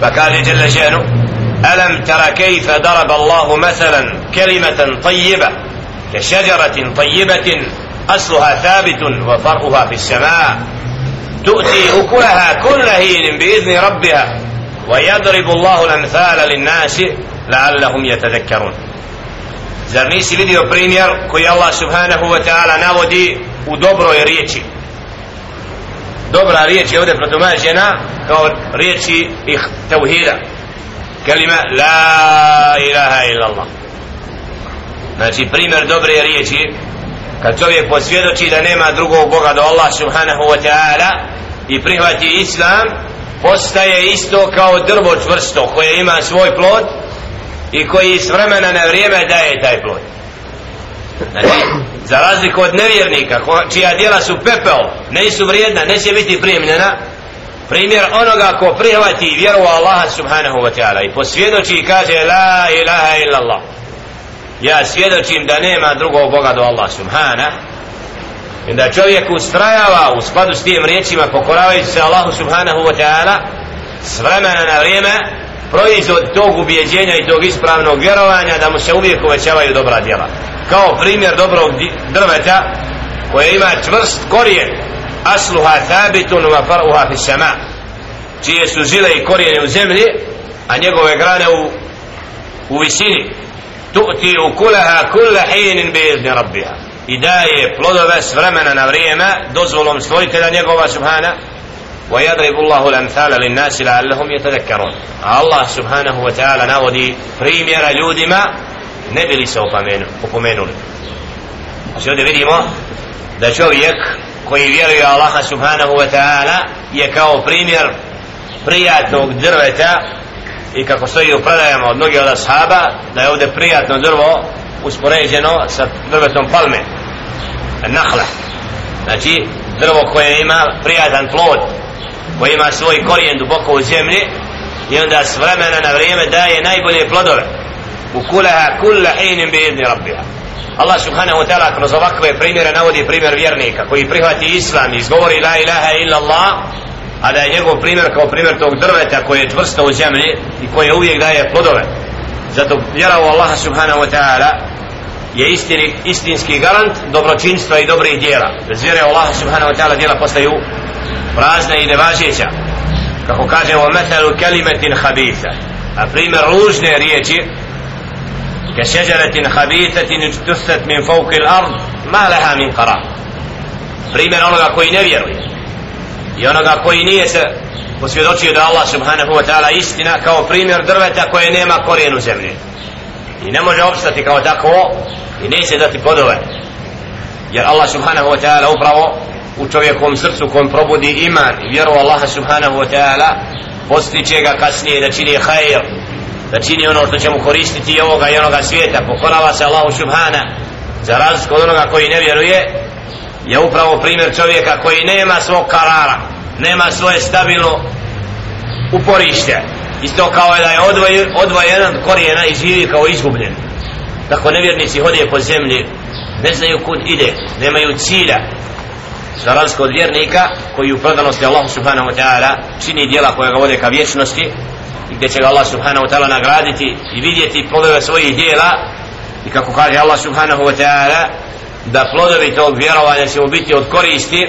فقال جل شأنه ألم تر كيف ضرب الله مثلا كلمة طيبة كشجرة طيبة أصلها ثابت وفرعها في السماء تؤتي أكلها كل حين بإذن ربها ويضرب الله الأمثال للناس لعلهم يتذكرون. Primjer koji Allah subhanahu wa ta'ala navodi u dobroj riječi? Dobra riječ je ovdje protumačena kao riječi ih tevhida. Kelima la ilaha illallah. Znači primjer dobre riječi kad čovjek posvjedoči da nema drugog Boga do Allah subhanahu wa ta'ala i prihvati islam postaje isto kao drvo čvrsto koje ima svoj plod i koji s vremena na vrijeme daje taj plod znači za razliku od nevjernika čija djela su pepeo ne su vrijedna, neće biti primljena primjer onoga ko prihvati vjeru Allaha subhanahu wa ta'ala i posvjedoči i kaže la ilaha illallah. Ja svjedočim da nema drugog Boga do Allah subhana. I da čovjek ustrajava u skladu s tim riječima pokoravajući se Allahu subhanahu wa ta'ala s vremena na vrijeme proizvod tog ubjeđenja i tog ispravnog vjerovanja da mu se uvijek uvećavaju dobra djela. Kao primjer dobrog drveta koje ima čvrst korijen asluha thabitun wa faruha fi sama čije su zile i korijene u zemlji a njegove grane u, u visini tu'ti ukulaha kulla hinin bi izni rabbiha i daje plodove s vremena na vrijeme dozvolom stvoritelja njegova subhana ويضرب الله الأمثال للناس لعلهم يتذكرون الله سبحانه وتعالى نودي primjera ljudima ne bili se opomenuli. Znači ovdje vidimo da čovjek koji vjeruje Allaha subhanahu wa ta'ala je kao primjer prijatnog drveta i kako stoji u predajama od mnogih od ashaba da je ovdje prijatno drvo uspoređeno sa drvetom palme nahla. Znači drvo koje ima prijatan plod koji ima svoj korijen duboko u zemlji i onda s vremena na vrijeme daje najbolje plodove u kulaha kulla hinin bi idni rabbiha Allah subhanahu wa ta'ala kroz ovakve primjere navodi primjer vjernika koji prihvati islam i izgovori la ilaha illa Allah a da je njegov primjer kao primjer tog drveta koje je čvrsto u zemlji i koje uvijek daje plodove. Zato vjera u Allaha subhanahu wa ta'ala je istini, istinski garant dobročinstva i dobrih dijela. Bez vjere u Allaha subhanahu wa ta'ala dijela postaju prazna i nevažeća. Kako kaže o metalu kelimetin habitha a primjer ružne riječi كشجرة خبيثة اجتثت من فوق الأرض ما لها من قرار primjer onoga koji ne vjeruje i onoga koji nije se posvjedočio da Allah subhanahu wa ta'ala istina kao primjer drveta koje nema korijen u zemlji i ne može opstati kao tako i neće dati plodove jer Allah subhanahu wa ta'ala upravo u čovjekovom srcu kom probudi iman i vjeru Allaha subhanahu wa ta'ala postiće ga kasnije da čini hajr da čini ono što će mu koristiti i ovoga i onoga svijeta. Pokorava se Allahu subhana. Za razliku od onoga koji ne vjeruje je upravo primjer čovjeka koji nema svog karara nema svoje stabilno uporište. Isto kao da je odvojen, odvojen od korijena i živi kao izgubljen. Tako nevjernici hode po zemlji ne znaju kud ide nemaju cilja. Za razliku od vjernika koji u predanosti Allahu subhanahu wa ta'ala čini dijela koja ga vode ka vječnosti i gdje će ga Allah subhanahu wa ta'ala nagraditi i vidjeti plodove svojih dijela. I kako kaže Allah subhanahu wa ta'ala da plodovi tog vjerovanja će mu biti od koristi